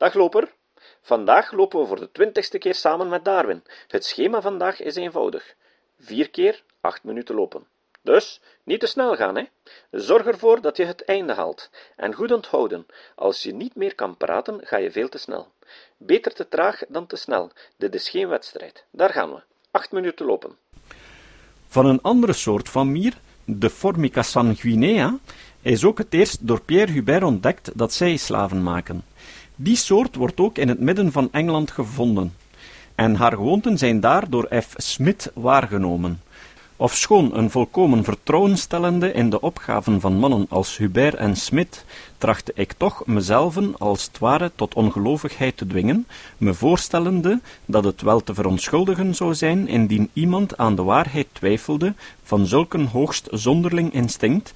Dag loper. Vandaag lopen we voor de twintigste keer samen met Darwin. Het schema vandaag is eenvoudig. Vier keer acht minuten lopen. Dus, niet te snel gaan, hè. Zorg ervoor dat je het einde haalt. En goed onthouden, als je niet meer kan praten, ga je veel te snel. Beter te traag dan te snel. Dit is geen wedstrijd. Daar gaan we. Acht minuten lopen. Van een andere soort van mier, de Formica sanguinea, is ook het eerst door Pierre Hubert ontdekt dat zij slaven maken. Die soort wordt ook in het midden van Engeland gevonden, en haar gewoonten zijn daar door F. Smith waargenomen. Ofschoon een volkomen vertrouwen stellende in de opgaven van mannen als Hubert en Smith, trachtte ik toch mezelven als het ware tot ongelovigheid te dwingen, me voorstellende dat het wel te verontschuldigen zou zijn indien iemand aan de waarheid twijfelde van zulk een hoogst zonderling instinct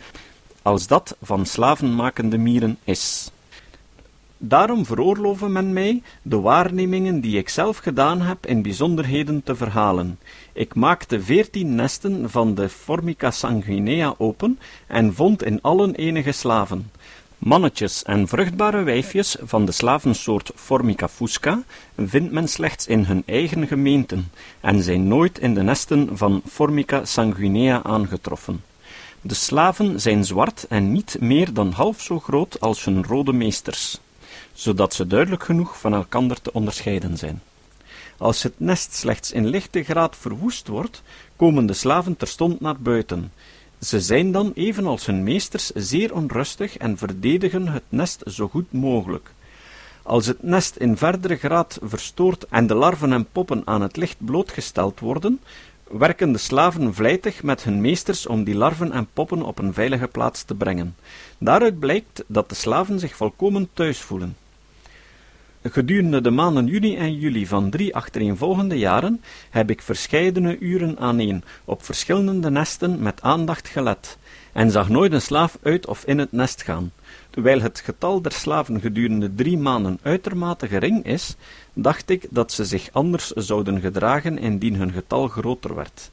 als dat van slavenmakende mieren is. Daarom veroorloven men mij de waarnemingen die ik zelf gedaan heb in bijzonderheden te verhalen. Ik maakte veertien nesten van de Formica sanguinea open en vond in allen enige slaven. Mannetjes en vruchtbare wijfjes van de slavensoort Formica fusca vindt men slechts in hun eigen gemeenten en zijn nooit in de nesten van Formica sanguinea aangetroffen. De slaven zijn zwart en niet meer dan half zo groot als hun rode meesters zodat ze duidelijk genoeg van elkander te onderscheiden zijn. Als het nest slechts in lichte graad verwoest wordt, komen de slaven terstond naar buiten. Ze zijn dan, evenals hun meesters, zeer onrustig en verdedigen het nest zo goed mogelijk. Als het nest in verdere graad verstoord en de larven en poppen aan het licht blootgesteld worden, werken de slaven vlijtig met hun meesters om die larven en poppen op een veilige plaats te brengen. Daaruit blijkt dat de slaven zich volkomen thuis voelen. Gedurende de maanden juni en juli van drie achtereenvolgende jaren heb ik verscheidene uren aaneen op verschillende nesten met aandacht gelet, en zag nooit een slaaf uit of in het nest gaan. Terwijl het getal der slaven gedurende drie maanden uitermate gering is, dacht ik dat ze zich anders zouden gedragen indien hun getal groter werd.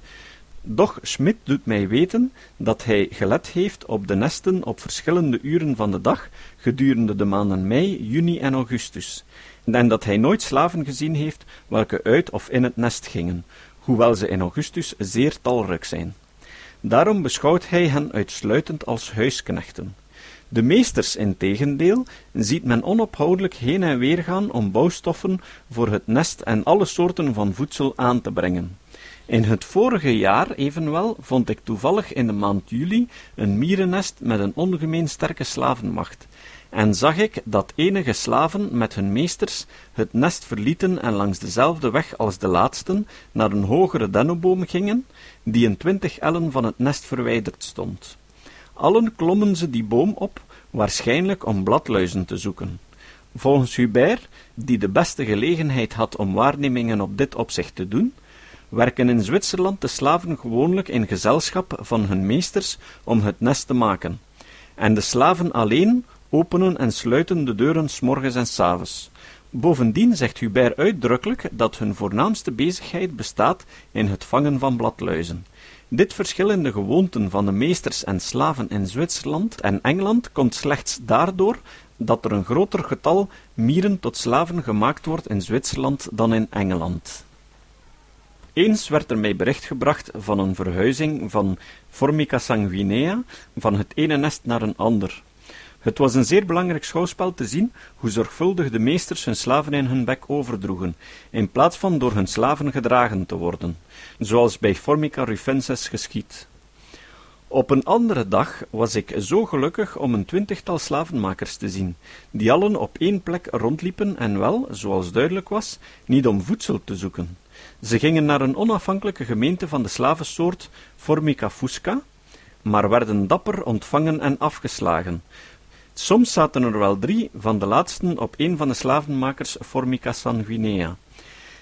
Doch Schmidt doet mij weten dat hij gelet heeft op de nesten op verschillende uren van de dag gedurende de maanden mei, juni en augustus, en dat hij nooit slaven gezien heeft welke uit of in het nest gingen, hoewel ze in augustus zeer talrijk zijn. Daarom beschouwt hij hen uitsluitend als huisknechten. De meesters, integendeel, ziet men onophoudelijk heen en weer gaan om bouwstoffen voor het nest en alle soorten van voedsel aan te brengen. In het vorige jaar evenwel vond ik toevallig in de maand juli een mierennest met een ongemeen sterke slavenmacht, en zag ik dat enige slaven met hun meesters het nest verlieten en langs dezelfde weg als de laatsten naar een hogere dennenboom gingen, die een twintig ellen van het nest verwijderd stond. Allen klommen ze die boom op, waarschijnlijk om bladluizen te zoeken. Volgens Hubert, die de beste gelegenheid had om waarnemingen op dit opzicht te doen, werken in Zwitserland de slaven gewoonlijk in gezelschap van hun meesters om het nest te maken, en de slaven alleen openen en sluiten de deuren s morgens en s avonds. Bovendien zegt Hubert uitdrukkelijk dat hun voornaamste bezigheid bestaat in het vangen van bladluizen. Dit verschil in de gewoonten van de meesters en slaven in Zwitserland en Engeland komt slechts daardoor dat er een groter getal mieren tot slaven gemaakt wordt in Zwitserland dan in Engeland. Eens werd er mij bericht gebracht van een verhuizing van Formica sanguinea van het ene nest naar een ander. Het was een zeer belangrijk schouwspel te zien hoe zorgvuldig de meesters hun slaven in hun bek overdroegen, in plaats van door hun slaven gedragen te worden, zoals bij Formica rufensis geschiet. Op een andere dag was ik zo gelukkig om een twintigtal slavenmakers te zien, die allen op één plek rondliepen en wel, zoals duidelijk was, niet om voedsel te zoeken. Ze gingen naar een onafhankelijke gemeente van de slavensoort Formica fusca, maar werden dapper ontvangen en afgeslagen, Soms zaten er wel drie van de laatsten op een van de slavenmakers Formica sanguinea.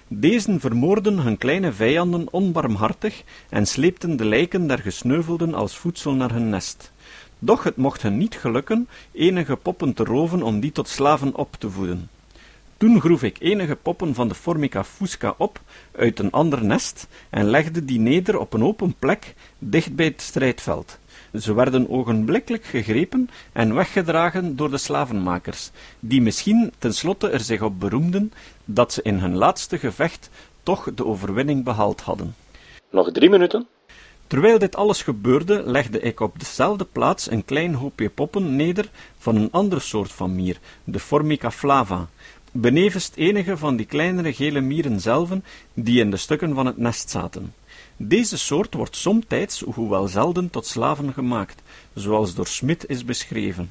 Deze vermoorden hun kleine vijanden onbarmhartig en sleepten de lijken der gesneuvelden als voedsel naar hun nest. Doch het mocht hen niet gelukken enige poppen te roven om die tot slaven op te voeden. Toen groef ik enige poppen van de Formica fusca op uit een ander nest en legde die neder op een open plek dicht bij het strijdveld. Ze werden ogenblikkelijk gegrepen en weggedragen door de slavenmakers, die misschien tenslotte er zich op beroemden dat ze in hun laatste gevecht toch de overwinning behaald hadden. Nog drie minuten. Terwijl dit alles gebeurde, legde ik op dezelfde plaats een klein hoopje poppen neder van een andere soort van mier, de Formica flava, benevens enige van die kleinere gele mieren zelven die in de stukken van het nest zaten. Deze soort wordt somtijds, hoewel zelden, tot slaven gemaakt, zoals door Smit is beschreven.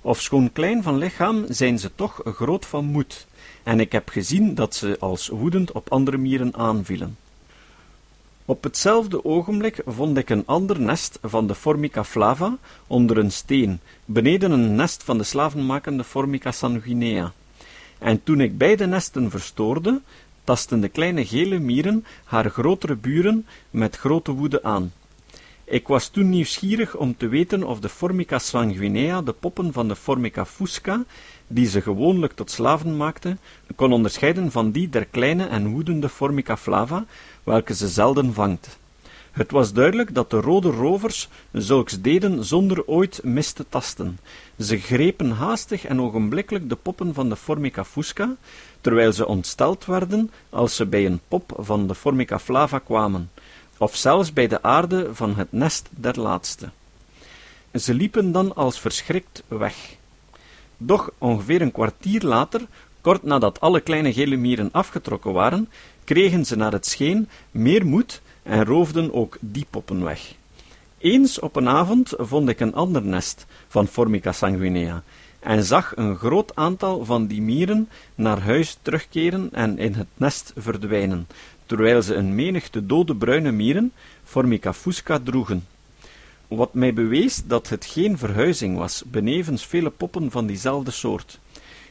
Ofschoon klein van lichaam, zijn ze toch groot van moed, en ik heb gezien dat ze als woedend op andere mieren aanvielen. Op hetzelfde ogenblik vond ik een ander nest van de Formica flava onder een steen, beneden een nest van de slavenmakende Formica sanguinea. En toen ik beide nesten verstoorde, tasten de kleine gele mieren haar grotere buren met grote woede aan. Ik was toen nieuwsgierig om te weten of de Formica sanguinea de poppen van de Formica fusca, die ze gewoonlijk tot slaven maakte, kon onderscheiden van die der kleine en woedende Formica flava, welke ze zelden vangt. Het was duidelijk dat de rode rovers zulks deden zonder ooit mis te tasten. Ze grepen haastig en ogenblikkelijk de poppen van de Formica fusca, terwijl ze ontsteld werden als ze bij een pop van de Formica flava kwamen, of zelfs bij de aarde van het nest der laatste. Ze liepen dan als verschrikt weg. Doch ongeveer een kwartier later, kort nadat alle kleine gele mieren afgetrokken waren, kregen ze naar het scheen meer moed en roofden ook die poppen weg. Eens op een avond vond ik een ander nest van Formica sanguinea en zag een groot aantal van die mieren naar huis terugkeren en in het nest verdwijnen, terwijl ze een menigte dode bruine mieren, Formica fusca, droegen. Wat mij bewees dat het geen verhuizing was, benevens vele poppen van diezelfde soort.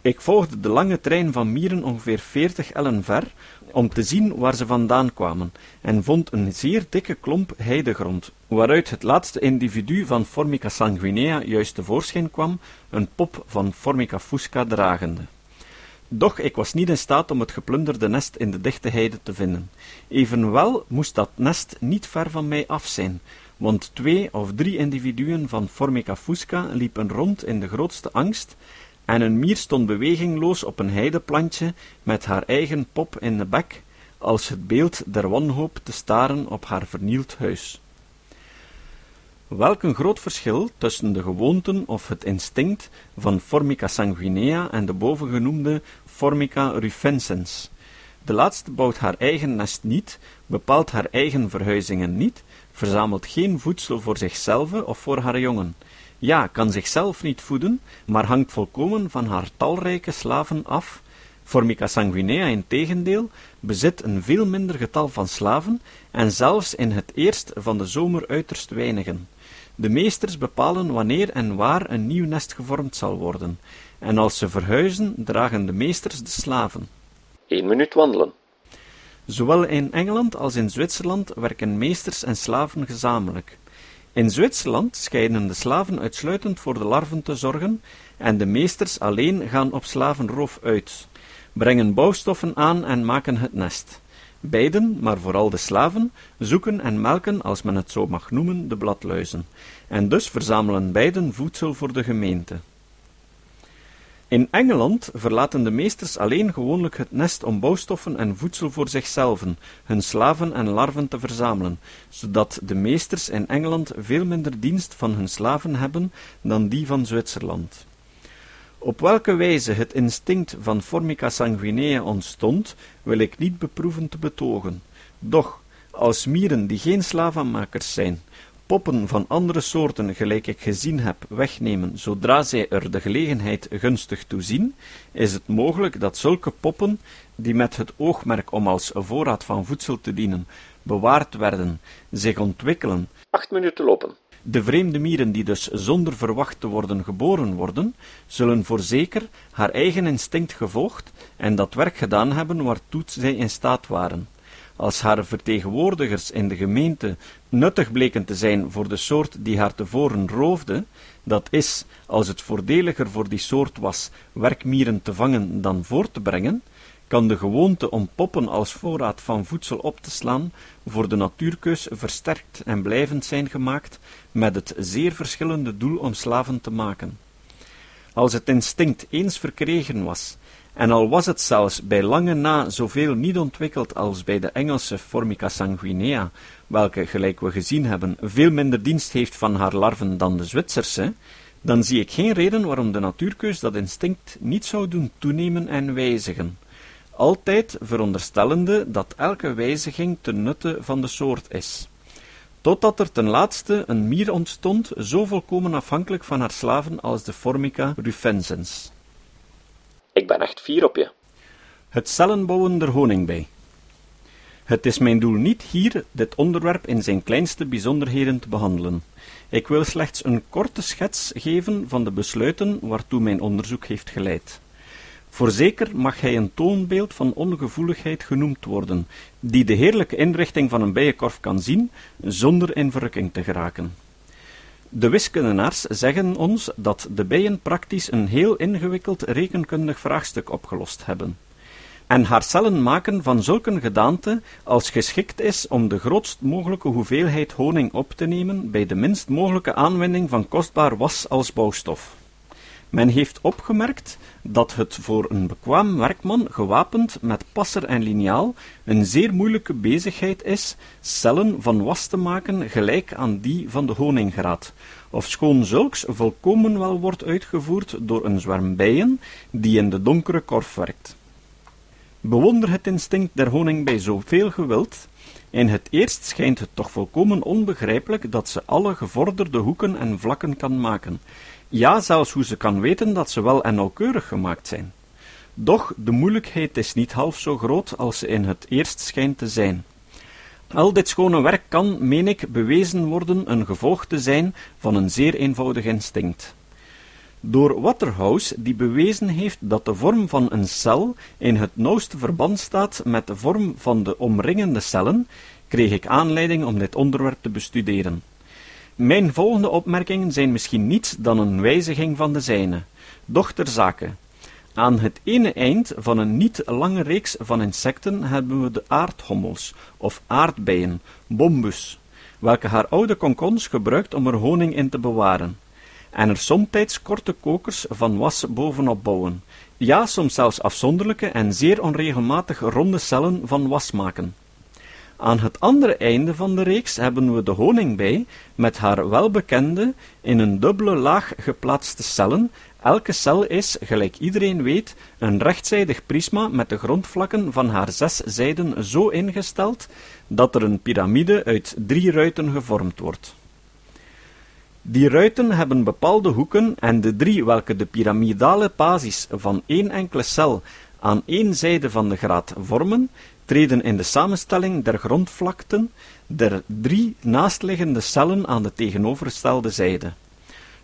Ik volgde de lange trein van mieren ongeveer veertig ellen ver, om te zien waar ze vandaan kwamen, en vond een zeer dikke klomp heidegrond, waaruit het laatste individu van Formica sanguinea juist tevoorschijn kwam, een pop van Formica fusca dragende. Doch ik was niet in staat om het geplunderde nest in de dichte heide te vinden. Evenwel moest dat nest niet ver van mij af zijn, want twee of drie individuen van Formica fusca liepen rond in de grootste angst en een mier stond bewegingloos op een heideplantje met haar eigen pop in de bek, als het beeld der wanhoop te staren op haar vernield huis. Welk een groot verschil tussen de gewoonten of het instinct van Formica sanguinea en de bovengenoemde Formica rufensens. De laatste bouwt haar eigen nest niet, bepaalt haar eigen verhuizingen niet, verzamelt geen voedsel voor zichzelf of voor haar jongen, ja, kan zichzelf niet voeden, maar hangt volkomen van haar talrijke slaven af. Formica sanguinea, in tegendeel, bezit een veel minder getal van slaven en zelfs in het eerst van de zomer uiterst weinigen. De meesters bepalen wanneer en waar een nieuw nest gevormd zal worden, en als ze verhuizen, dragen de meesters de slaven. Eén minuut wandelen. Zowel in Engeland als in Zwitserland werken meesters en slaven gezamenlijk. In Zwitserland schijnen de slaven uitsluitend voor de larven te zorgen en de meesters alleen gaan op slavenroof uit, brengen bouwstoffen aan en maken het nest. Beiden, maar vooral de slaven, zoeken en melken, als men het zo mag noemen, de bladluizen, en dus verzamelen beiden voedsel voor de gemeente. In Engeland verlaten de meesters alleen gewoonlijk het nest om bouwstoffen en voedsel voor zichzelven, hun slaven en larven te verzamelen, zodat de meesters in Engeland veel minder dienst van hun slaven hebben dan die van Zwitserland. Op welke wijze het instinct van Formica sanguinea ontstond, wil ik niet beproeven te betogen. Doch, als mieren die geen slavenmakers zijn, poppen van andere soorten, gelijk ik gezien heb, wegnemen zodra zij er de gelegenheid gunstig toe zien, is het mogelijk dat zulke poppen, die met het oogmerk om als voorraad van voedsel te dienen, bewaard werden, zich ontwikkelen. Acht minuten lopen. De vreemde mieren die dus zonder verwacht te worden geboren worden, zullen voorzeker haar eigen instinct gevolgd en dat werk gedaan hebben waartoe zij in staat waren als haar vertegenwoordigers in de gemeente nuttig bleken te zijn voor de soort die haar tevoren roofde, dat is, als het voordeliger voor die soort was werkmieren te vangen dan voor te brengen, kan de gewoonte om poppen als voorraad van voedsel op te slaan voor de natuurkeus versterkt en blijvend zijn gemaakt met het zeer verschillende doel om slaven te maken. Als het instinct eens verkregen was, en al was het zelfs bij lange na zoveel niet ontwikkeld als bij de Engelse Formica sanguinea, welke, gelijk we gezien hebben, veel minder dienst heeft van haar larven dan de Zwitserse, dan zie ik geen reden waarom de natuurkeus dat instinct niet zou doen toenemen en wijzigen, altijd veronderstellende dat elke wijziging ten nutte van de soort is. Totdat er ten laatste een mier ontstond, zo volkomen afhankelijk van haar slaven als de Formica rufensens. Ben echt op je. Het cellenbouwen der honingbij. Het is mijn doel niet hier dit onderwerp in zijn kleinste bijzonderheden te behandelen. Ik wil slechts een korte schets geven van de besluiten waartoe mijn onderzoek heeft geleid. Voorzeker mag hij een toonbeeld van ongevoeligheid genoemd worden, die de heerlijke inrichting van een bijenkorf kan zien, zonder in verrukking te geraken. De wiskundenaars zeggen ons dat de bijen praktisch een heel ingewikkeld rekenkundig vraagstuk opgelost hebben en haar cellen maken van zulke gedaante als geschikt is om de grootst mogelijke hoeveelheid honing op te nemen bij de minst mogelijke aanwending van kostbaar was als bouwstof. Men heeft opgemerkt dat het voor een bekwaam werkman, gewapend met passer en liniaal, een zeer moeilijke bezigheid is cellen van was te maken gelijk aan die van de honinggraat, ofschoon zulks volkomen wel wordt uitgevoerd door een zwerm bijen die in de donkere korf werkt. Bewonder het instinct der honing bij zoveel gewild. In het eerst schijnt het toch volkomen onbegrijpelijk dat ze alle gevorderde hoeken en vlakken kan maken, ja, zelfs hoe ze kan weten dat ze wel en nauwkeurig gemaakt zijn. Doch de moeilijkheid is niet half zo groot als ze in het eerst schijnt te zijn. Al dit schone werk kan, meen ik, bewezen worden een gevolg te zijn van een zeer eenvoudig instinct door Waterhouse, die bewezen heeft dat de vorm van een cel in het nauwste verband staat met de vorm van de omringende cellen, kreeg ik aanleiding om dit onderwerp te bestuderen. Mijn volgende opmerkingen zijn misschien niets dan een wijziging van de zijne. Doch ter zake. Aan het ene eind van een niet lange reeks van insecten hebben we de aardhommels, of aardbeien, bombus, welke haar oude konkons gebruikt om er honing in te bewaren en er somtijds korte kokers van was bovenop bouwen, ja soms zelfs afzonderlijke en zeer onregelmatig ronde cellen van was maken. Aan het andere einde van de reeks hebben we de honingbij met haar welbekende, in een dubbele laag geplaatste cellen. Elke cel is, gelijk iedereen weet, een rechtzijdig prisma met de grondvlakken van haar zes zijden zo ingesteld dat er een piramide uit drie ruiten gevormd wordt. Die ruiten hebben bepaalde hoeken en de drie welke de piramidale basis van één enkele cel aan één zijde van de graad vormen, treden in de samenstelling der grondvlakten der drie naastliggende cellen aan de tegenovergestelde zijde.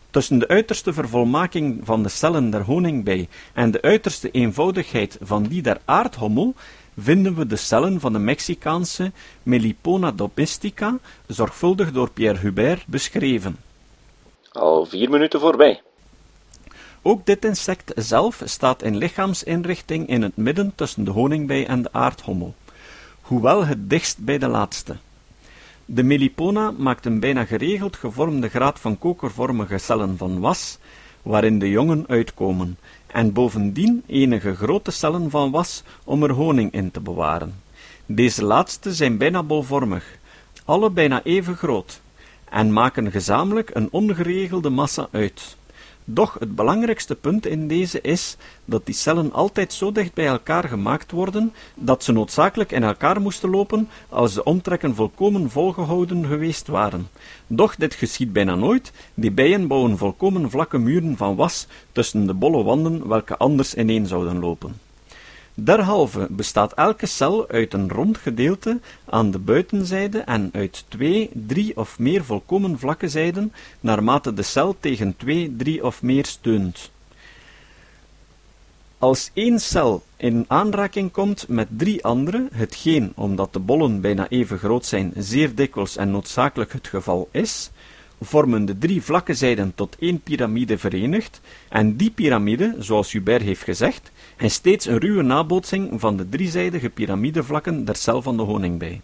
Tussen de uiterste vervolmaking van de cellen der honingbij en de uiterste eenvoudigheid van die der aardhommel vinden we de cellen van de Mexicaanse Melipona domestica, zorgvuldig door Pierre Hubert beschreven. Al vier minuten voorbij. Ook dit insect zelf staat in lichaamsinrichting in het midden tussen de honingbij en de aardhommel, hoewel het dichtst bij de laatste. De Melipona maakt een bijna geregeld gevormde graad van kokervormige cellen van was, waarin de jongen uitkomen, en bovendien enige grote cellen van was om er honing in te bewaren. Deze laatste zijn bijna bolvormig, alle bijna even groot, en maken gezamenlijk een ongeregelde massa uit. Doch het belangrijkste punt in deze is dat die cellen altijd zo dicht bij elkaar gemaakt worden dat ze noodzakelijk in elkaar moesten lopen als de omtrekken volkomen volgehouden geweest waren. Doch dit geschiet bijna nooit, die bijen bouwen volkomen vlakke muren van was tussen de bolle wanden welke anders ineen zouden lopen. Derhalve bestaat elke cel uit een rond gedeelte aan de buitenzijde en uit twee, drie of meer volkomen vlakke zijden, naarmate de cel tegen twee, drie of meer steunt. Als één cel in aanraking komt met drie andere, hetgeen, omdat de bollen bijna even groot zijn, zeer dikwijls en noodzakelijk het geval is, vormen de drie vlakke zijden tot één piramide verenigd, en die piramide, zoals Hubert heeft gezegd, is steeds een ruwe nabootsing van de driezijdige piramidevlakken der cel van de honingbij.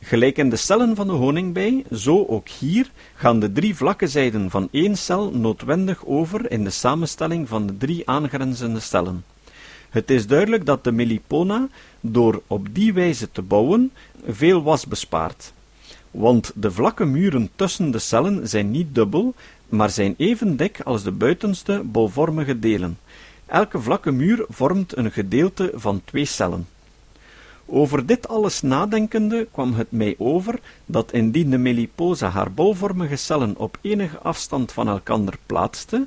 Gelijk in de cellen van de honingbij, zo ook hier, gaan de drie vlakke zijden van één cel noodwendig over in de samenstelling van de drie aangrenzende cellen. Het is duidelijk dat de melipona, door op die wijze te bouwen, veel was bespaard. Want de vlakke muren tussen de cellen zijn niet dubbel, maar zijn even dik als de buitenste bolvormige delen. Elke vlakke muur vormt een gedeelte van twee cellen. Over dit alles nadenkende kwam het mij over dat indien de meliposa haar bolvormige cellen op enige afstand van elkander plaatste,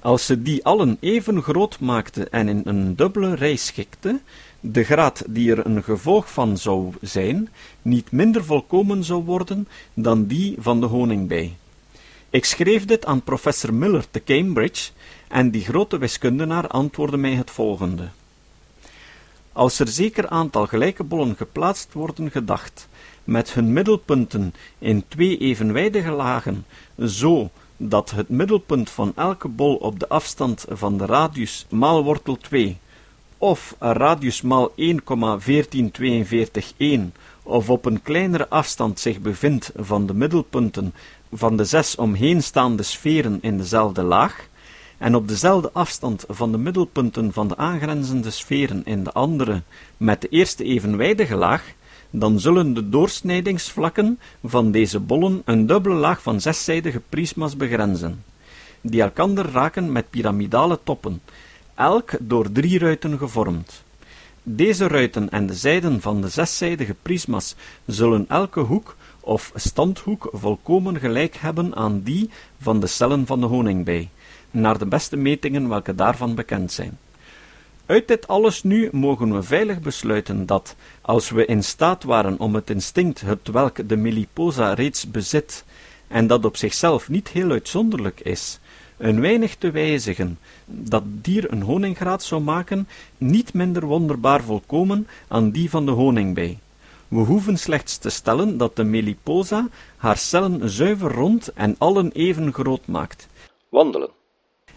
als ze die allen even groot maakte en in een dubbele rij schikte, de graad die er een gevolg van zou zijn, niet minder volkomen zou worden dan die van de honingbij. Ik schreef dit aan professor Miller te Cambridge, en die grote wiskundenaar antwoordde mij het volgende. Als er zeker aantal gelijke bollen geplaatst worden gedacht, met hun middelpunten in twee evenwijdige lagen, zo dat het middelpunt van elke bol op de afstand van de radius maal wortel 2, of radius maal 1,14241, of op een kleinere afstand zich bevindt van de middelpunten van de zes omheenstaande sferen in dezelfde laag, en op dezelfde afstand van de middelpunten van de aangrenzende sferen in de andere met de eerste evenwijdige laag, dan zullen de doorsnijdingsvlakken van deze bollen een dubbele laag van zeszijdige prisma's begrenzen, die elkander raken met piramidale toppen, elk door drie ruiten gevormd. Deze ruiten en de zijden van de zeszijdige prisma's zullen elke hoek of standhoek volkomen gelijk hebben aan die van de cellen van de honingbij, naar de beste metingen welke daarvan bekend zijn. Uit dit alles nu mogen we veilig besluiten dat, als we in staat waren om het instinct, het welk de Meliposa reeds bezit, en dat op zichzelf niet heel uitzonderlijk is, een weinig te wijzigen, dat dier een honingraad zou maken, niet minder wonderbaar volkomen aan die van de honingbij. We hoeven slechts te stellen dat de Meliposa haar cellen zuiver rond en allen even groot maakt. Wandelen.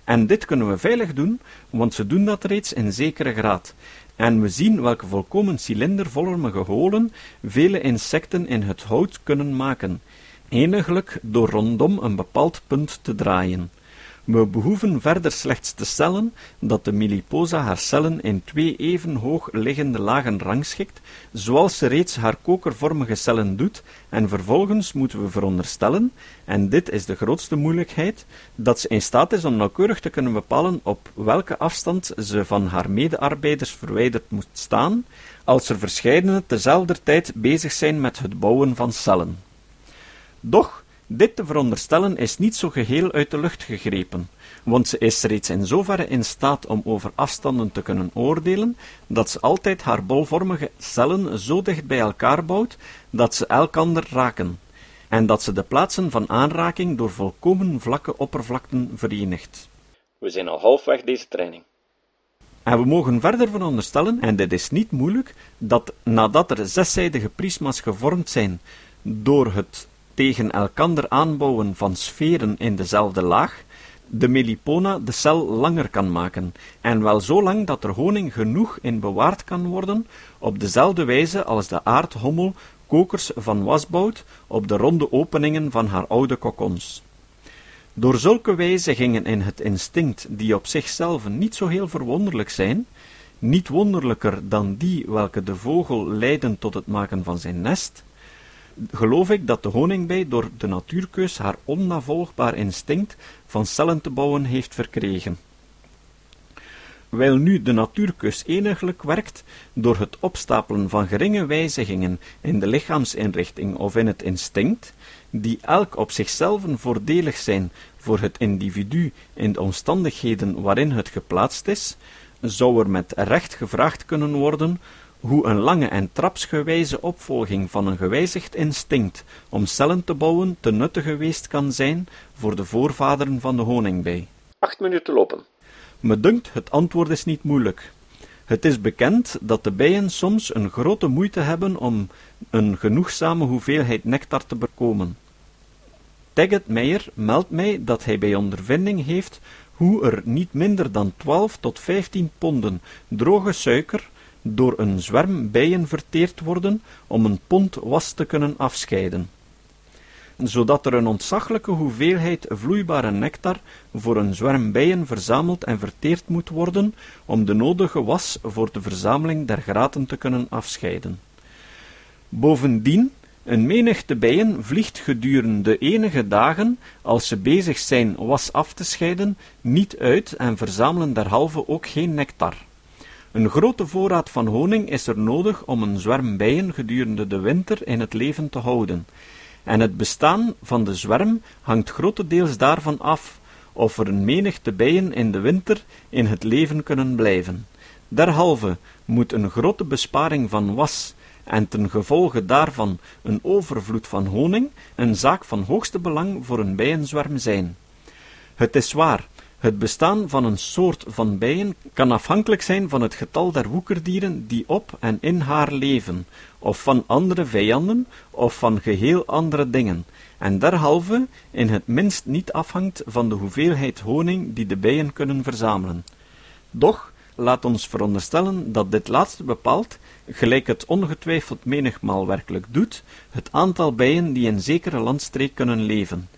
En dit kunnen we veilig doen, want ze doen dat reeds in zekere graad. En we zien welke volkomen cilindervormige holen vele insecten in het hout kunnen maken, eniglijk door rondom een bepaald punt te draaien. We behoeven verder slechts te stellen dat de Meliposa haar cellen in twee even hoog liggende lagen rangschikt, zoals ze reeds haar kokervormige cellen doet, en vervolgens moeten we veronderstellen, en dit is de grootste moeilijkheid, dat ze in staat is om nauwkeurig te kunnen bepalen op welke afstand ze van haar medearbeiders verwijderd moet staan, als er verscheidene tezelfde tijd bezig zijn met het bouwen van cellen. Doch, dit te veronderstellen is niet zo geheel uit de lucht gegrepen, want ze is reeds in zoverre in staat om over afstanden te kunnen oordelen, dat ze altijd haar bolvormige cellen zo dicht bij elkaar bouwt, dat ze elkander raken, en dat ze de plaatsen van aanraking door volkomen vlakke oppervlakten verenigt. We zijn al halfweg deze training. En we mogen verder veronderstellen, en dit is niet moeilijk, dat nadat er zeszijdige prisma's gevormd zijn door het tegen elkander aanbouwen van sferen in dezelfde laag, de melipona de cel langer kan maken, en wel zo lang dat er honing genoeg in bewaard kan worden, op dezelfde wijze als de aardhommel kokers van was bouwt op de ronde openingen van haar oude kokons. Door zulke wijzigingen in het instinct, die op zichzelf niet zo heel verwonderlijk zijn, niet wonderlijker dan die welke de vogel leiden tot het maken van zijn nest, geloof ik dat de honingbij door de natuurkeus haar onnavolgbaar instinct van cellen te bouwen heeft verkregen. Wijl nu de natuurkeus eniglijk werkt door het opstapelen van geringe wijzigingen in de lichaamsinrichting of in het instinct, die elk op zichzelf voordelig zijn voor het individu in de omstandigheden waarin het geplaatst is, zou er met recht gevraagd kunnen worden hoe een lange en trapsgewijze opvolging van een gewijzigd instinct om cellen te bouwen te nuttig geweest kan zijn voor de voorvaderen van de honingbij. Acht minuten lopen. Me dunkt, het antwoord is niet moeilijk. Het is bekend dat de bijen soms een grote moeite hebben om een genoegzame hoeveelheid nectar te bekomen. Taggett Meyer meldt mij dat hij bij ondervinding heeft hoe er niet minder dan 12 tot 15 ponden droge suiker door een zwerm bijen verteerd worden om een pond was te kunnen afscheiden zodat er een ontzaglijke hoeveelheid vloeibare nectar voor een zwerm bijen verzameld en verteerd moet worden om de nodige was voor de verzameling der graten te kunnen afscheiden. Bovendien, een menigte bijen vliegt gedurende enige dagen, als ze bezig zijn was af te scheiden, niet uit en verzamelen derhalve ook geen nectar. Een grote voorraad van honing is er nodig om een zwerm bijen gedurende de winter in het leven te houden, en het bestaan van de zwerm hangt grotendeels daarvan af, of er een menigte bijen in de winter in het leven kunnen blijven. Derhalve moet een grote besparing van was en ten gevolge daarvan een overvloed van honing een zaak van hoogste belang voor een bijenzwerm zijn. Het is waar het bestaan van een soort van bijen kan afhankelijk zijn van het getal der woekerdieren die op en in haar leven, of van andere vijanden, of van geheel andere dingen, en derhalve in het minst niet afhangt van de hoeveelheid honing die de bijen kunnen verzamelen. Doch, laat ons veronderstellen dat dit laatste bepaalt, gelijk het ongetwijfeld menigmaal werkelijk doet, het aantal bijen die in zekere landstreek kunnen leven,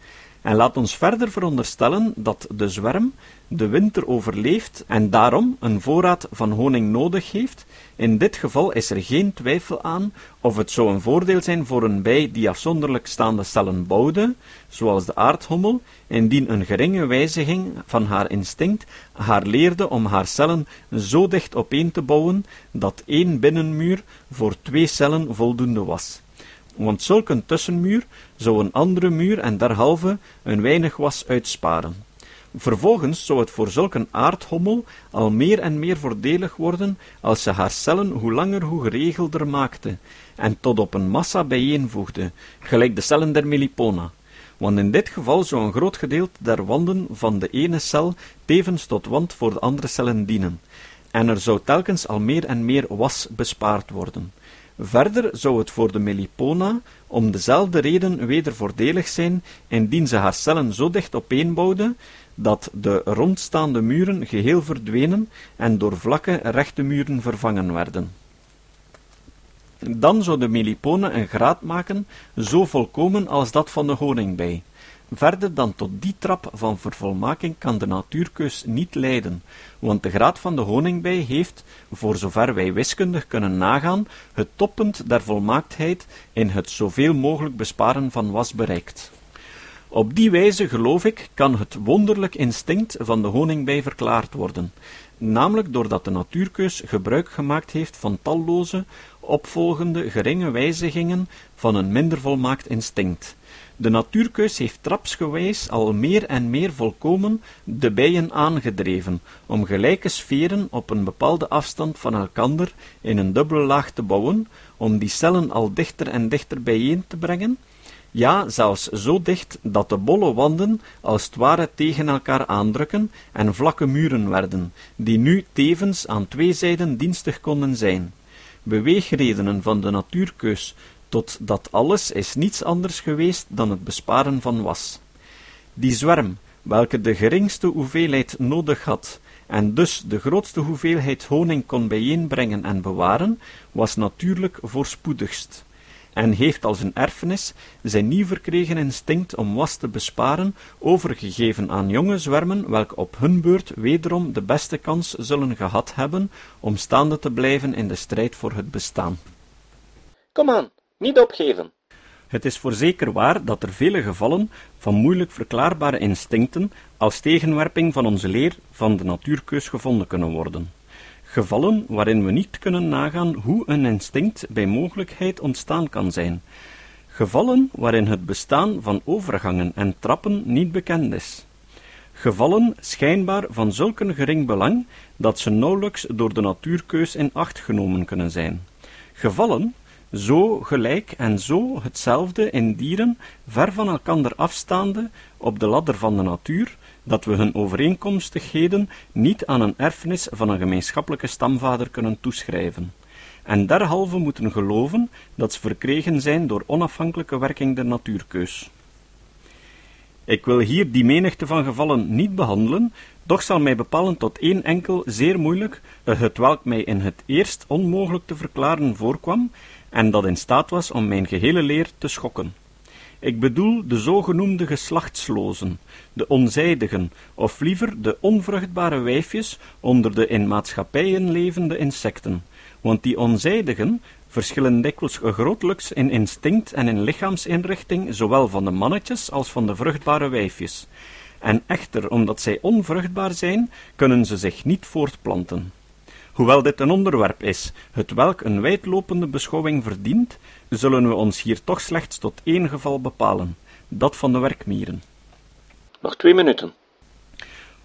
en laat ons verder veronderstellen dat de zwerm de winter overleeft en daarom een voorraad van honing nodig heeft. In dit geval is er geen twijfel aan of het zou een voordeel zijn voor een bij die afzonderlijk staande cellen bouwde, zoals de aardhommel, indien een geringe wijziging van haar instinct haar leerde om haar cellen zo dicht opeen te bouwen dat één binnenmuur voor twee cellen voldoende was want zulk een tussenmuur zou een andere muur en derhalve een weinig was uitsparen. Vervolgens zou het voor zulk een aardhommel al meer en meer voordelig worden als ze haar cellen hoe langer hoe geregelder maakte en tot op een massa bijeenvoegde, gelijk de cellen der melipona. Want in dit geval zou een groot gedeelte der wanden van de ene cel tevens tot wand voor de andere cellen dienen, en er zou telkens al meer en meer was bespaard worden. Verder zou het voor de Melipona om dezelfde reden weder voordelig zijn, indien ze haar cellen zo dicht opeenbouwde, dat de rondstaande muren geheel verdwenen en door vlakke rechte muren vervangen werden. Dan zou de Melipone een graad maken, zo volkomen als dat van de honingbij. Verder dan tot die trap van vervolmaking kan de natuurkeus niet leiden, want de graad van de honingbij heeft, voor zover wij wiskundig kunnen nagaan, het toppunt der volmaaktheid in het zoveel mogelijk besparen van was bereikt. Op die wijze, geloof ik, kan het wonderlijk instinct van de honingbij verklaard worden, namelijk doordat de natuurkeus gebruik gemaakt heeft van talloze, opvolgende geringe wijzigingen van een minder volmaakt instinct, de natuurkeus heeft trapsgewijs al meer en meer volkomen de bijen aangedreven, om gelijke sferen op een bepaalde afstand van elkander in een dubbele laag te bouwen, om die cellen al dichter en dichter bijeen te brengen, ja, zelfs zo dicht dat de bolle wanden als het ware tegen elkaar aandrukken en vlakke muren werden, die nu tevens aan twee zijden dienstig konden zijn. Beweegredenen van de natuurkeus tot dat alles is niets anders geweest dan het besparen van was. Die zwerm, welke de geringste hoeveelheid nodig had, en dus de grootste hoeveelheid honing kon bijeenbrengen en bewaren, was natuurlijk voorspoedigst, en heeft als een erfenis zijn nieuw verkregen instinct om was te besparen overgegeven aan jonge zwermen, welke op hun beurt wederom de beste kans zullen gehad hebben om staande te blijven in de strijd voor het bestaan. Kom aan, niet opgeven. Het is voorzeker waar dat er vele gevallen van moeilijk verklaarbare instincten als tegenwerping van onze leer van de natuurkeus gevonden kunnen worden. Gevallen waarin we niet kunnen nagaan hoe een instinct bij mogelijkheid ontstaan kan zijn. Gevallen waarin het bestaan van overgangen en trappen niet bekend is. Gevallen schijnbaar van zulk een gering belang dat ze nauwelijks door de natuurkeus in acht genomen kunnen zijn. Gevallen zo gelijk en zo hetzelfde in dieren, ver van elkander afstaande op de ladder van de natuur, dat we hun overeenkomstigheden niet aan een erfenis van een gemeenschappelijke stamvader kunnen toeschrijven, en derhalve moeten geloven dat ze verkregen zijn door onafhankelijke werking der natuurkeus. Ik wil hier die menigte van gevallen niet behandelen, doch zal mij bepalen tot één enkel zeer moeilijk, het welk mij in het eerst onmogelijk te verklaren voorkwam, en dat in staat was om mijn gehele leer te schokken. Ik bedoel de zogenoemde geslachtslozen, de onzijdigen, of liever de onvruchtbare wijfjes onder de in maatschappijen levende insecten, want die onzijdigen verschillen dikwijls grotelijks in instinct en in lichaamsinrichting, zowel van de mannetjes als van de vruchtbare wijfjes. En echter, omdat zij onvruchtbaar zijn, kunnen ze zich niet voortplanten. Hoewel dit een onderwerp is, het welk een wijdlopende beschouwing verdient, zullen we ons hier toch slechts tot één geval bepalen, dat van de werkmieren. Nog twee minuten.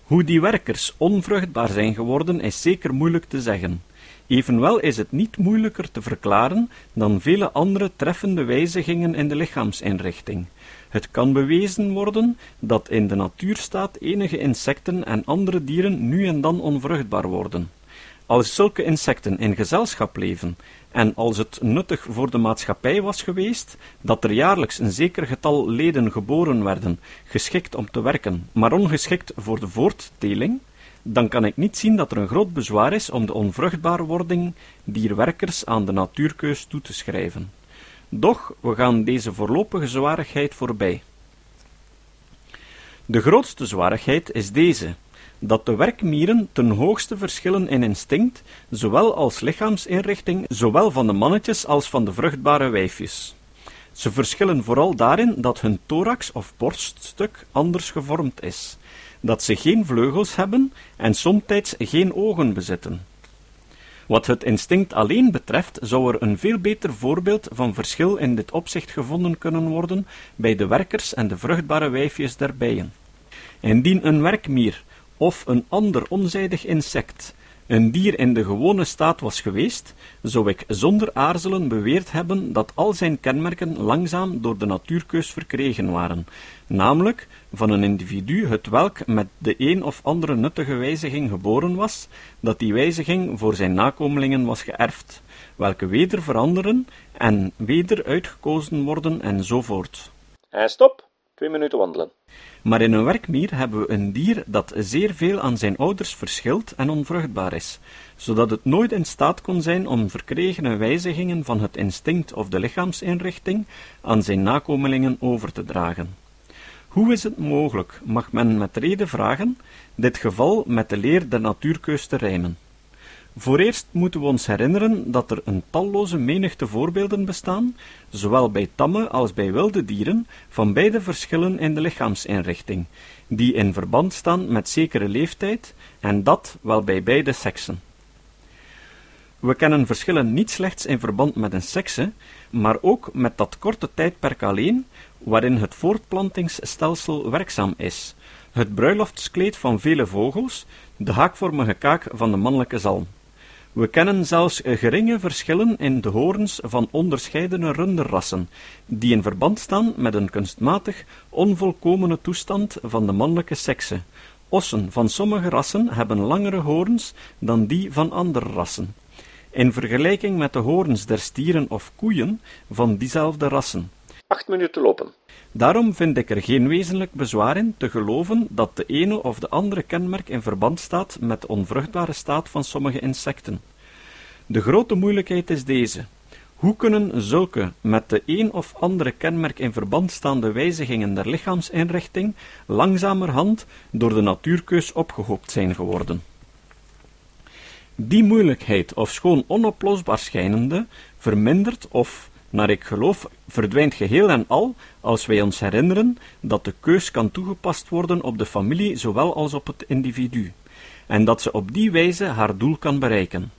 Hoe die werkers onvruchtbaar zijn geworden, is zeker moeilijk te zeggen. Evenwel is het niet moeilijker te verklaren dan vele andere treffende wijzigingen in de lichaamsinrichting. Het kan bewezen worden dat in de natuurstaat enige insecten en andere dieren nu en dan onvruchtbaar worden. Als zulke insecten in gezelschap leven en als het nuttig voor de maatschappij was geweest dat er jaarlijks een zeker getal leden geboren werden, geschikt om te werken, maar ongeschikt voor de voortteling, dan kan ik niet zien dat er een groot bezwaar is om de onvruchtbaarwording dier werkers aan de natuurkeus toe te schrijven. Doch we gaan deze voorlopige zwarigheid voorbij. De grootste zwarigheid is deze, dat de werkmieren ten hoogste verschillen in instinct, zowel als lichaamsinrichting, zowel van de mannetjes als van de vruchtbare wijfjes. Ze verschillen vooral daarin dat hun thorax of borststuk anders gevormd is, dat ze geen vleugels hebben en somtijds geen ogen bezitten. Wat het instinct alleen betreft, zou er een veel beter voorbeeld van verschil in dit opzicht gevonden kunnen worden bij de werkers en de vruchtbare wijfjes der bijen. Indien een werkmier of een ander onzijdig insect een dier in de gewone staat was geweest, zou ik zonder aarzelen beweerd hebben dat al zijn kenmerken langzaam door de natuurkeus verkregen waren, namelijk van een individu het welk met de een of andere nuttige wijziging geboren was, dat die wijziging voor zijn nakomelingen was geërfd, welke weder veranderen en weder uitgekozen worden enzovoort. En stop, twee minuten wandelen. Maar in een werkmier hebben we een dier dat zeer veel aan zijn ouders verschilt en onvruchtbaar is, zodat het nooit in staat kon zijn om verkregene wijzigingen van het instinct of de lichaamsinrichting aan zijn nakomelingen over te dragen. Hoe is het mogelijk, mag men met reden vragen, dit geval met de leer der natuurkeus te rijmen? Vooreerst moeten we ons herinneren dat er een talloze menigte voorbeelden bestaan, zowel bij tamme als bij wilde dieren, van beide verschillen in de lichaamsinrichting, die in verband staan met zekere leeftijd, en dat wel bij beide seksen. We kennen verschillen niet slechts in verband met een sekse, maar ook met dat korte tijdperk alleen, waarin het voortplantingsstelsel werkzaam is, het bruiloftskleed van vele vogels, de haakvormige kaak van de mannelijke zalm. We kennen zelfs geringe verschillen in de hoorns van onderscheidene runderrassen, die in verband staan met een kunstmatig onvolkomene toestand van de mannelijke sekse. Ossen van sommige rassen hebben langere hoorns dan die van andere rassen, in vergelijking met de hoorns der stieren of koeien van diezelfde rassen. Acht minuten lopen. Daarom vind ik er geen wezenlijk bezwaar in te geloven dat de ene of de andere kenmerk in verband staat met de onvruchtbare staat van sommige insecten. De grote moeilijkheid is deze. Hoe kunnen zulke met de een of andere kenmerk in verband staande wijzigingen der lichaamsinrichting langzamerhand door de natuurkeus opgehoopt zijn geworden? Die moeilijkheid, ofschoon onoplosbaar schijnende, vermindert of naar ik geloof, verdwijnt geheel en al als wij ons herinneren dat de keus kan toegepast worden op de familie zowel als op het individu, en dat ze op die wijze haar doel kan bereiken.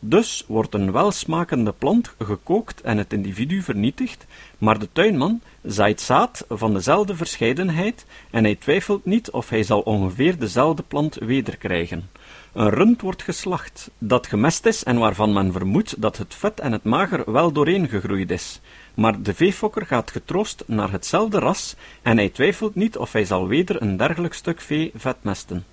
Dus wordt een welsmakende plant gekookt en het individu vernietigd, maar de tuinman zaait zaad van dezelfde verscheidenheid en hij twijfelt niet of hij zal ongeveer dezelfde plant wederkrijgen. Een rund wordt geslacht, dat gemest is en waarvan men vermoedt dat het vet en het mager wel dooreen gegroeid is. Maar de veefokker gaat getroost naar hetzelfde ras en hij twijfelt niet of hij zal weder een dergelijk stuk vee vetmesten.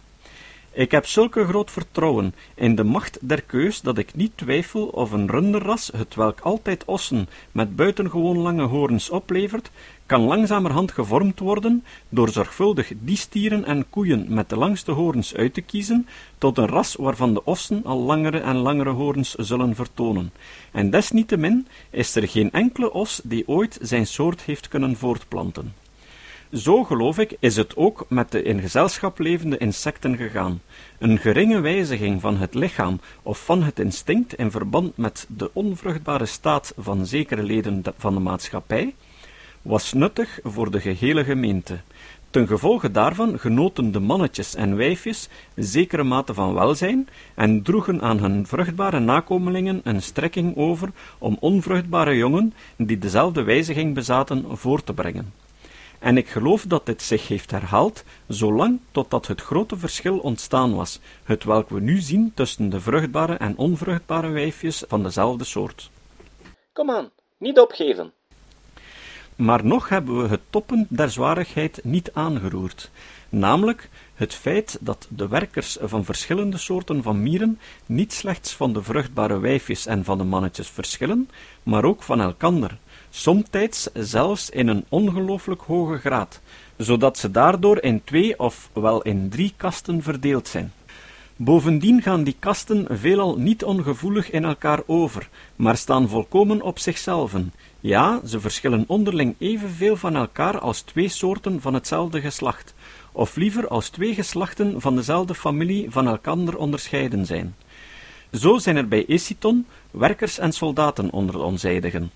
Ik heb zulke groot vertrouwen in de macht der keus dat ik niet twijfel of een runderras, het welk altijd ossen met buitengewoon lange hoorns oplevert, kan langzamerhand gevormd worden door zorgvuldig die stieren en koeien met de langste hoorns uit te kiezen tot een ras waarvan de ossen al langere en langere hoorns zullen vertonen. En desniettemin is er geen enkele os die ooit zijn soort heeft kunnen voortplanten. Zo, geloof ik, is het ook met de in gezelschap levende insecten gegaan. Een geringe wijziging van het lichaam of van het instinct in verband met de onvruchtbare staat van zekere leden van de maatschappij was nuttig voor de gehele gemeente. Ten gevolge daarvan genoten de mannetjes en wijfjes zekere mate van welzijn en droegen aan hun vruchtbare nakomelingen een strekking over om onvruchtbare jongen, die dezelfde wijziging bezaten, voor te brengen. En ik geloof dat dit zich heeft herhaald, zolang totdat het grote verschil ontstaan was, het welk we nu zien tussen de vruchtbare en onvruchtbare wijfjes van dezelfde soort. Kom aan, niet opgeven. Maar nog hebben we het toppunt der zwarigheid niet aangeroerd, namelijk het feit dat de werkers van verschillende soorten van mieren niet slechts van de vruchtbare wijfjes en van de mannetjes verschillen, maar ook van elkander, somtijds zelfs in een ongelooflijk hoge graad, zodat ze daardoor in twee of wel in drie kasten verdeeld zijn. Bovendien gaan die kasten veelal niet ongevoelig in elkaar over, maar staan volkomen op zichzelven. Ja, ze verschillen onderling evenveel van elkaar als twee soorten van hetzelfde geslacht, of liever als twee geslachten van dezelfde familie van elkander onderscheiden zijn. Zo zijn er bij Esiton werkers en soldaten onder de onzijdigen.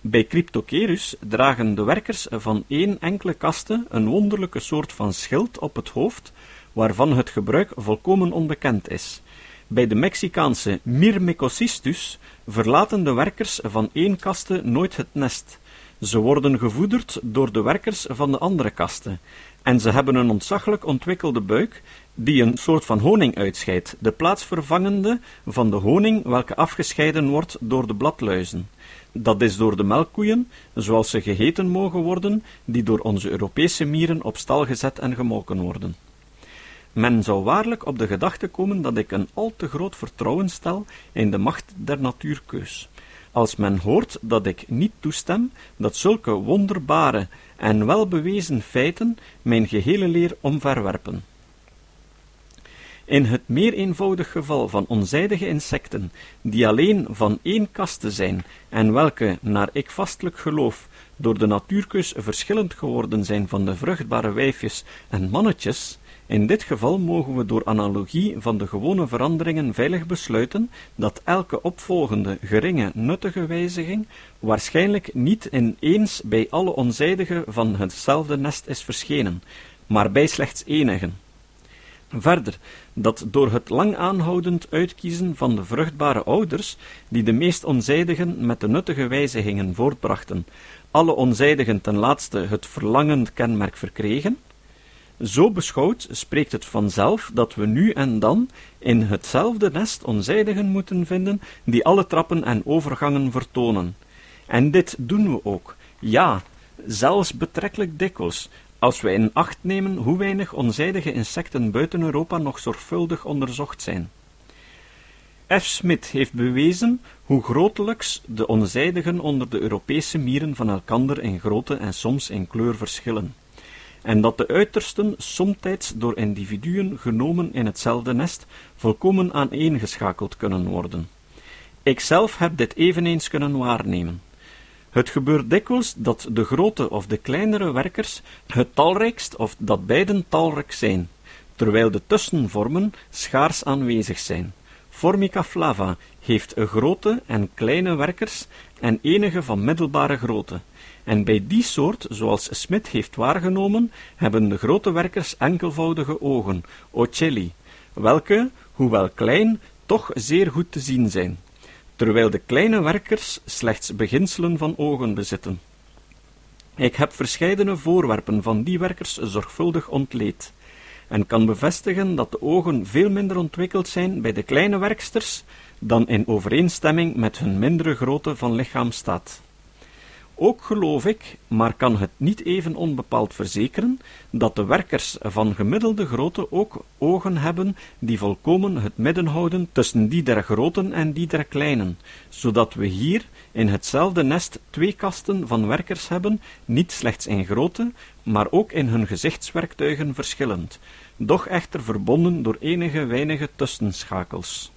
Bij Cryptocerus dragen de werkers van één enkele kaste een wonderlijke soort van schild op het hoofd, waarvan het gebruik volkomen onbekend is. Bij de Mexicaanse Myrmecocystus verlaten de werkers van één kaste nooit het nest. Ze worden gevoederd door de werkers van de andere kaste, en ze hebben een ontzaglijk ontwikkelde buik, die een soort van honing uitscheidt, de plaatsvervangende van de honing welke afgescheiden wordt door de bladluizen. Dat is door de melkkoeien, zoals ze geheten mogen worden, die door onze Europese mieren op stal gezet en gemolken worden. Men zou waarlijk op de gedachte komen dat ik een al te groot vertrouwen stel in de macht der natuurkeus. Als men hoort dat ik niet toestem dat zulke wonderbare en welbewezen feiten mijn gehele leer omverwerpen. In het meer eenvoudig geval van onzijdige insecten, die alleen van één kaste zijn, en welke, naar ik vastelijk geloof, door de natuurkeus verschillend geworden zijn van de vruchtbare wijfjes en mannetjes, in dit geval mogen we door analogie van de gewone veranderingen veilig besluiten dat elke opvolgende geringe nuttige wijziging waarschijnlijk niet ineens bij alle onzijdigen van hetzelfde nest is verschenen, maar bij slechts enigen. Verder, dat door het lang aanhoudend uitkiezen van de vruchtbare ouders, die de meest onzijdigen met de nuttige wijzigingen voortbrachten, alle onzijdigen ten laatste het verlangend kenmerk verkregen, zo beschouwd spreekt het vanzelf dat we nu en dan in hetzelfde nest onzijdigen moeten vinden die alle trappen en overgangen vertonen. En dit doen we ook, ja, zelfs betrekkelijk dikwijls, als wij in acht nemen hoe weinig onzijdige insecten buiten Europa nog zorgvuldig onderzocht zijn. F. Smith heeft bewezen hoe grotelijks de onzijdigen onder de Europese mieren van elkander in grootte en soms in kleur verschillen en dat de uitersten somtijds door individuen genomen in hetzelfde nest volkomen aaneengeschakeld kunnen worden. Ikzelf heb dit eveneens kunnen waarnemen. Het gebeurt dikwijls dat de grote of de kleinere werkers het talrijkst of dat beiden talrijk zijn, terwijl de tussenvormen schaars aanwezig zijn. Formica flava heeft grote en kleine werkers en enige van middelbare grootte, en bij die soort, zoals Smit heeft waargenomen, hebben de grote werkers enkelvoudige ogen, ocelli, welke, hoewel klein, toch zeer goed te zien zijn, terwijl de kleine werkers slechts beginselen van ogen bezitten. Ik heb verscheidene voorwerpen van die werkers zorgvuldig ontleed, en kan bevestigen dat de ogen veel minder ontwikkeld zijn bij de kleine werksters dan in overeenstemming met hun mindere grootte van lichaam staat. Ook geloof ik, maar kan het niet even onbepaald verzekeren, dat de werkers van gemiddelde grootte ook ogen hebben die volkomen het midden houden tussen die der groten en die der kleinen, zodat we hier in hetzelfde nest twee kasten van werkers hebben, niet slechts in grootte, maar ook in hun gezichtswerktuigen verschillend, doch echter verbonden door enige weinige tussenschakels.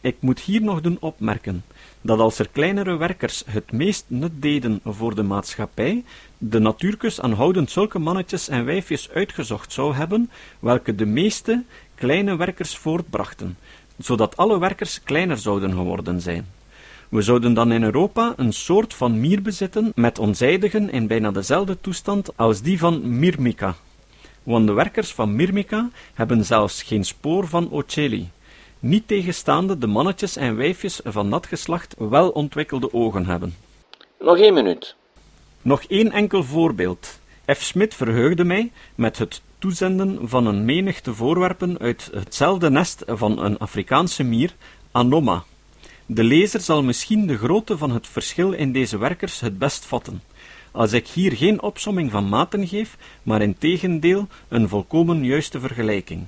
Ik moet hier nog doen opmerken dat als er kleinere werkers het meest nut deden voor de maatschappij, de natuurkus aanhoudend zulke mannetjes en wijfjes uitgezocht zou hebben, welke de meeste kleine werkers voortbrachten, zodat alle werkers kleiner zouden geworden zijn. We zouden dan in Europa een soort van mier bezitten met onzijdigen in bijna dezelfde toestand als die van Myrmica. Want de werkers van Myrmica hebben zelfs geen spoor van Ocelli, niet tegenstaande de mannetjes en wijfjes van dat geslacht wel ontwikkelde ogen hebben. Nog één minuut. Nog één enkel voorbeeld. F. Smit verheugde mij met het toezenden van een menigte voorwerpen uit hetzelfde nest van een Afrikaanse mier, Anoma. De lezer zal misschien de grootte van het verschil in deze werkers het best vatten, als ik hier geen opsomming van maten geef, maar in tegendeel een volkomen juiste vergelijking.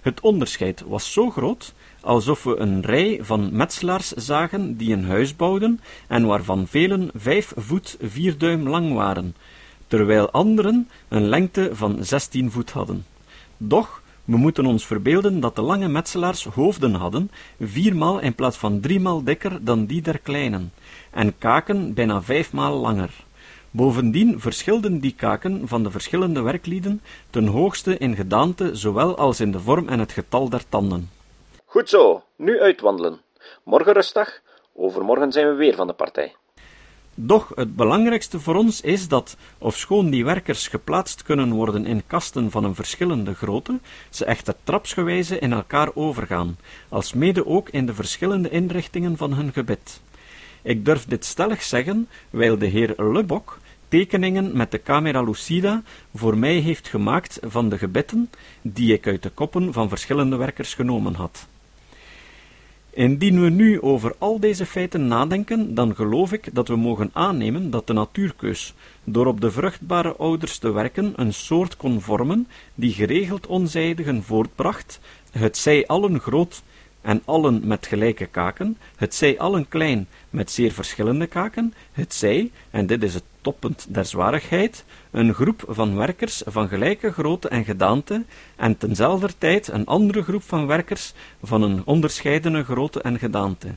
Het onderscheid was zo groot, alsof we een rij van metselaars zagen die een huis bouwden en waarvan velen vijf voet vier duim lang waren, terwijl anderen een lengte van zestien voet hadden. Doch we moeten ons verbeelden dat de lange metselaars hoofden hadden, viermaal in plaats van driemaal dikker dan die der kleinen, en kaken bijna vijfmaal langer. Bovendien verschilden die kaken van de verschillende werklieden ten hoogste in gedaante, zowel als in de vorm en het getal der tanden. Goed zo, nu uitwandelen. Morgen rustdag, overmorgen zijn we weer van de partij. Doch het belangrijkste voor ons is dat, ofschoon die werkers geplaatst kunnen worden in kasten van een verschillende grootte, ze echter trapsgewijze in elkaar overgaan, alsmede ook in de verschillende inrichtingen van hun gebit. Ik durf dit stellig zeggen, wijl de heer Lebok tekeningen met de camera lucida voor mij heeft gemaakt van de gebitten die ik uit de koppen van verschillende werkers genomen had. Indien we nu over al deze feiten nadenken, dan geloof ik dat we mogen aannemen dat de natuurkeus, door op de vruchtbare ouders te werken, een soort kon vormen die geregeld onzijdigen voortbracht, het zij allen groot en allen met gelijke kaken, het zij allen klein met zeer verschillende kaken, het zij, en dit is het toppunt der zwarigheid, een groep van werkers van gelijke grootte en gedaante, en tenzelfder tijd een andere groep van werkers van een onderscheidene grootte en gedaante.